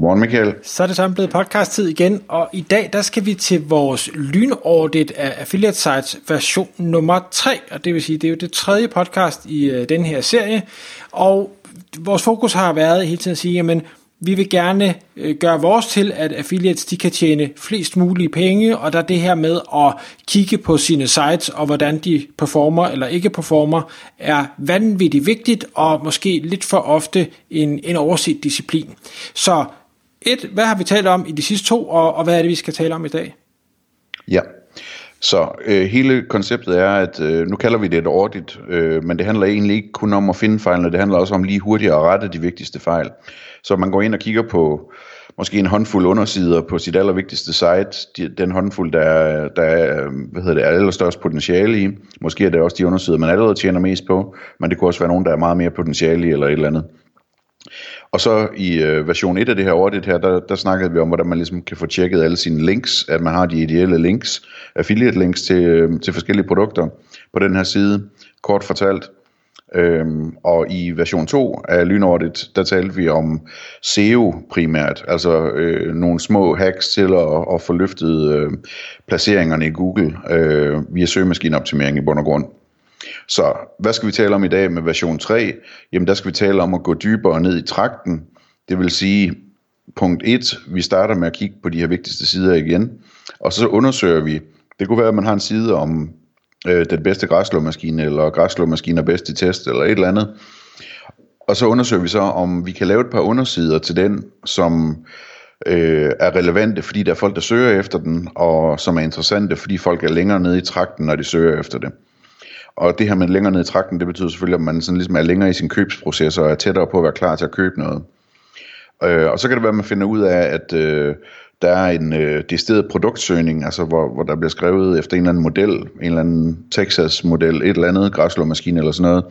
Godmorgen Michael. Så er det sådan blevet podcast-tid igen, og i dag der skal vi til vores lynaudit af Affiliate Sites version nummer 3, og det vil sige, det er jo det tredje podcast i øh, den her serie, og vores fokus har været hele tiden at sige, jamen vi vil gerne øh, gøre vores til, at affiliates de kan tjene flest mulige penge, og der er det her med at kigge på sine sites, og hvordan de performer eller ikke performer, er vanvittigt vigtigt, og måske lidt for ofte en, en overset disciplin. Så et, hvad har vi talt om i de sidste to, og, og hvad er det, vi skal tale om i dag? Ja, så øh, hele konceptet er, at øh, nu kalder vi det et audit, øh, men det handler egentlig ikke kun om at finde fejlene, det handler også om lige hurtigt at rette de vigtigste fejl. Så man går ind og kigger på måske en håndfuld undersider på sit allervigtigste site, den håndfuld, der, er, der er, øh, hvad hedder det, er allerstørst potentiale i. Måske er det også de undersider, man allerede tjener mest på, men det kunne også være nogen, der er meget mere potentiale i, eller et eller andet. Og så i øh, version 1 af det her audit her, der, der snakkede vi om, hvordan man ligesom kan få tjekket alle sine links, at man har de ideelle links, affiliate links til, øh, til forskellige produkter på den her side, kort fortalt. Øhm, og i version 2 af Lynaudit, der talte vi om SEO primært, altså øh, nogle små hacks til at, at få løftet øh, placeringerne i Google øh, via søgemaskineoptimering i bund og grund. Så hvad skal vi tale om i dag med version 3? Jamen der skal vi tale om at gå dybere ned i trakten. Det vil sige, punkt 1, vi starter med at kigge på de her vigtigste sider igen, og så undersøger vi, det kunne være, at man har en side om øh, den bedste græsslåmaskine, eller græslåmaskiner bedst i test, eller et eller andet. Og så undersøger vi så, om vi kan lave et par undersider til den, som øh, er relevante, fordi der er folk, der søger efter den, og som er interessante, fordi folk er længere nede i trakten, når de søger efter det. Og det her med længere ned i trakten, det betyder selvfølgelig, at man sådan ligesom er længere i sin købsproces, og er tættere på at være klar til at købe noget. Øh, og så kan det være, at man finder ud af, at øh, der er en øh, decideret produktsøgning, altså hvor, hvor der bliver skrevet efter en eller anden model, en eller anden Texas-model, et eller andet græslåmaskine eller sådan noget,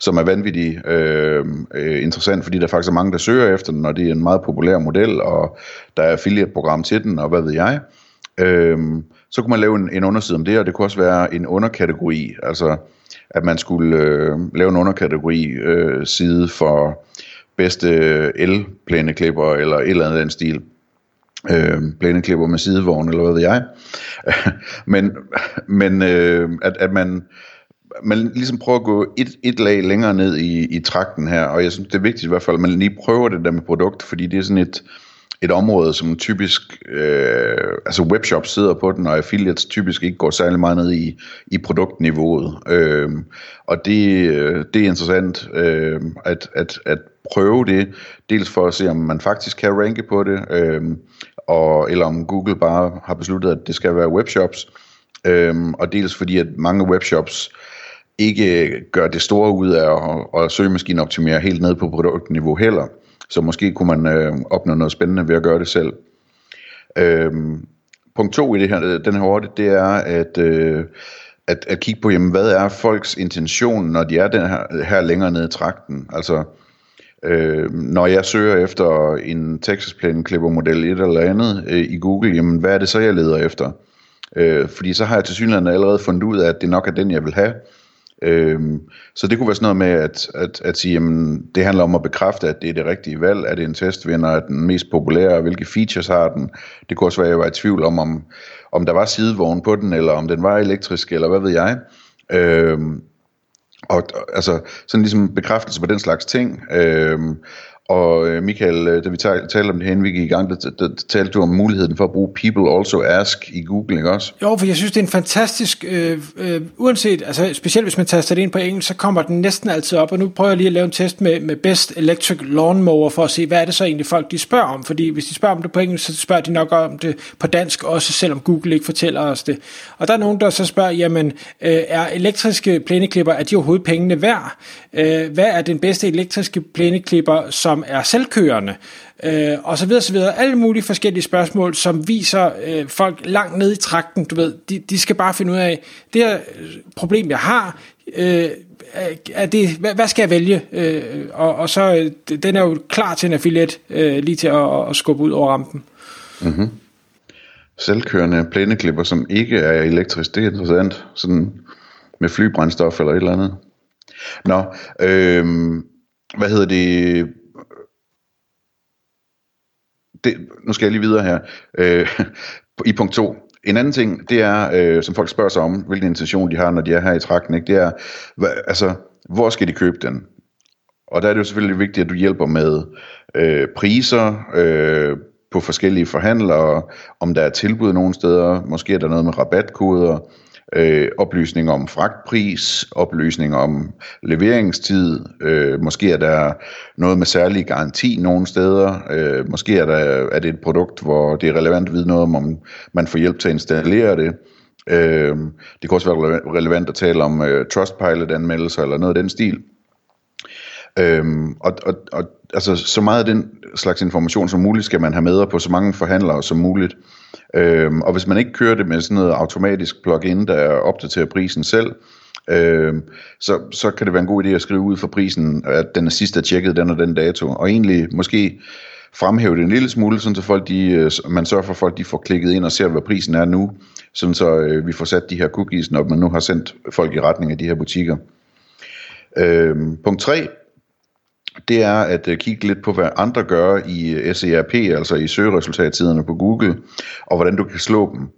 som er vanvittigt øh, øh, interessant, fordi der faktisk er mange, der søger efter den, og det er en meget populær model, og der er affiliate-program til den, og hvad ved jeg. Øh, Øhm, så kunne man lave en, en underside om det, og det kunne også være en underkategori, altså at man skulle øh, lave en underkategori øh, side for bedste el-plæneklipper eller et eller andet den stil. Øh, plæneklipper med sidevogn eller hvad ved jeg. men men øh, at, at man man ligesom prøver at gå et, et lag længere ned i, i trakten her, og jeg synes, det er vigtigt i hvert fald, at man lige prøver det der med produkt, fordi det er sådan et, et område, som typisk, øh, altså webshops sidder på den, og affiliates typisk ikke går særlig meget ned i, i produktniveauet. Øh, og det, øh, det er interessant øh, at, at, at prøve det, dels for at se, om man faktisk kan ranke på det, øh, og, eller om Google bare har besluttet, at det skal være webshops, øh, og dels fordi, at mange webshops ikke gør det store ud af at, at søgemaskineoptimere helt ned på produktniveau heller. Så måske kunne man øh, opnå noget spændende ved at gøre det selv. Øhm, punkt to i det her, øh, den her audit, det er at, øh, at, at kigge på, jamen, hvad er folks intention, når de er den her, her længere nede i trakten. Altså, øh, når jeg søger efter en Texas Plan Clipper model et eller andet øh, i Google, jamen, hvad er det så, jeg leder efter? Øh, fordi så har jeg til synligheden allerede fundet ud af, at det nok er den, jeg vil have. Øhm, så det kunne være sådan noget med at, at, at sige, jamen, det handler om at bekræfte, at det er det rigtige valg. Er det en testvinder? Er den mest populære? Hvilke features har den? Det kunne også være, at jeg var i tvivl om, om, om der var sidevogn på den, eller om den var elektrisk, eller hvad ved jeg. Øhm, og altså sådan ligesom bekræftelse på den slags ting. Øhm, og øh, Michael, øh, da vi talte om det her, vi gik i gang, der, der, der talte du om muligheden for at bruge People Also Ask i Google, ikke også? Jo, for jeg synes, det er en fantastisk, øh, øh, uanset, altså specielt hvis man taster det ind på engelsk, så kommer den næsten altid op, og nu prøver jeg lige at lave en test med, med Best Electric Lawnmower, for at se, hvad er det så egentlig folk, de spørger om, fordi hvis de spørger om det på engelsk, så spørger de nok om det på dansk også, selvom Google ikke fortæller os det. Og der er nogen, der så spørger, jamen, øh, er elektriske plæneklipper, er de overhovedet pengene værd? Øh, hvad er den bedste elektriske plæneklipper, som som er selvkørende, øh, og så videre, så videre. Alle mulige forskellige spørgsmål, som viser øh, folk langt ned i trakten, du ved, de, de skal bare finde ud af, det her øh, problem, jeg har, øh, er det, hvad, hvad skal jeg vælge? Øh, og, og så, øh, den er jo klar til en affiliate, øh, lige til at, at skubbe ud over rampen. Mm-hmm. Selvkørende plæneklipper, som ikke er elektrisk, det er interessant. Sådan med flybrændstof eller et eller andet. Nå, øh, hvad hedder det? Det? Nu skal jeg lige videre her. Øh, I punkt 2. En anden ting, det er, øh, som folk spørger sig om, hvilken intention de har, når de er her i trakten, ikke? det er, hva, altså, hvor skal de købe den? Og der er det jo selvfølgelig vigtigt, at du hjælper med øh, priser øh, på forskellige forhandlere, om der er tilbud nogle steder, måske er der noget med rabatkoder, øh, oplysninger om fragtpris, oplysninger om leveringstid, øh, måske er der noget med særlig garanti nogle steder, øh, måske er, der, er det et produkt, hvor det er relevant at vide noget om, om man får hjælp til at installere det. Øh, det kan også være relevant at tale om øh, Trustpilot-anmeldelser eller noget af den stil. Øhm, og, og, og altså, så meget af den slags information som muligt skal man have med på så mange forhandlere som muligt. Øhm, og hvis man ikke kører det med sådan noget automatisk plugin, der opdaterer prisen selv, øhm, så, så kan det være en god idé at skrive ud for prisen, at den er sidst er tjekket den og den dato. Og egentlig måske fremhæve det en lille smule, sådan så folk de, øh, man sørger for, at folk de får klikket ind og ser, hvad prisen er nu, sådan så øh, vi får sat de her cookies, når man nu har sendt folk i retning af de her butikker. Øhm, punkt 3, det er at øh, kigge lidt på, hvad andre gør i øh, SERP, altså i søgeresultattiderne på Google, og hvordan du kan slå dem.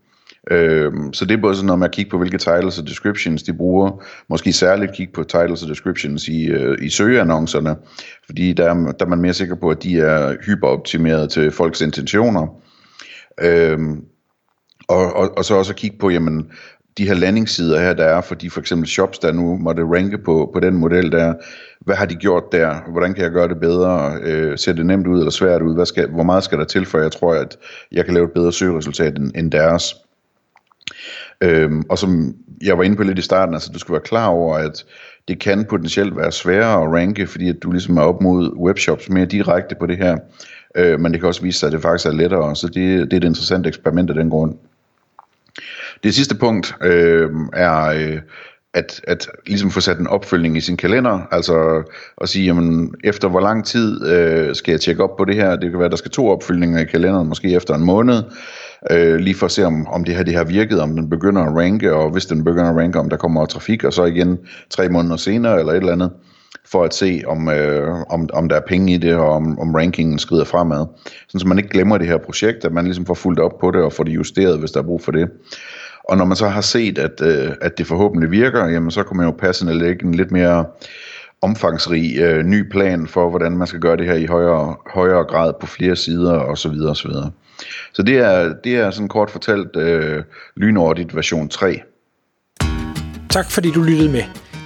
Uh, så det er både sådan noget med at kigge på, hvilke titles og descriptions de bruger, måske særligt kigge på titles og descriptions i, øh, i søgeannoncerne, fordi der, er, der er man mere sikker på, at de er hyperoptimeret til folks intentioner. Uh, og, og, og så også at kigge på, jamen, de her landingssider her, der er for de for eksempel shops, der nu måtte ranke på, på den model der, hvad har de gjort der? Hvordan kan jeg gøre det bedre? Øh, ser det nemt ud eller svært ud? Hvad skal, hvor meget skal der til, for jeg tror, at jeg kan lave et bedre søgeresultat end, end deres? Øhm, og som jeg var inde på lidt i starten, altså du skal være klar over, at det kan potentielt være sværere at ranke, fordi at du ligesom er op mod webshops mere direkte på det her. Øh, men det kan også vise sig, at det faktisk er lettere, så det, det er et interessant eksperiment af den grund. Det sidste punkt øh, er øh, at, at ligesom få sat en opfølgning i sin kalender, altså at sige, jamen, efter hvor lang tid øh, skal jeg tjekke op på det her, det kan være, der skal to opfølgninger i kalenderen, måske efter en måned, øh, lige for at se, om, om det her det har virket, om den begynder at ranke, og hvis den begynder at ranke, om der kommer trafik, og så igen tre måneder senere, eller et eller andet, for at se, om, øh, om, om der er penge i det, og om, om rankingen skrider fremad. Sådan så man ikke glemmer det her projekt, at man ligesom får fuldt op på det, og får det justeret, hvis der er brug for det. Og når man så har set, at, øh, at det forhåbentlig virker, jamen så kan man jo passende lægge en lidt mere omfangsrig øh, ny plan for, hvordan man skal gøre det her i højere, højere grad på flere sider og så videre og så videre. Så det er, det er sådan kort fortalt øh, Lynordigt version 3. Tak fordi du lyttede med.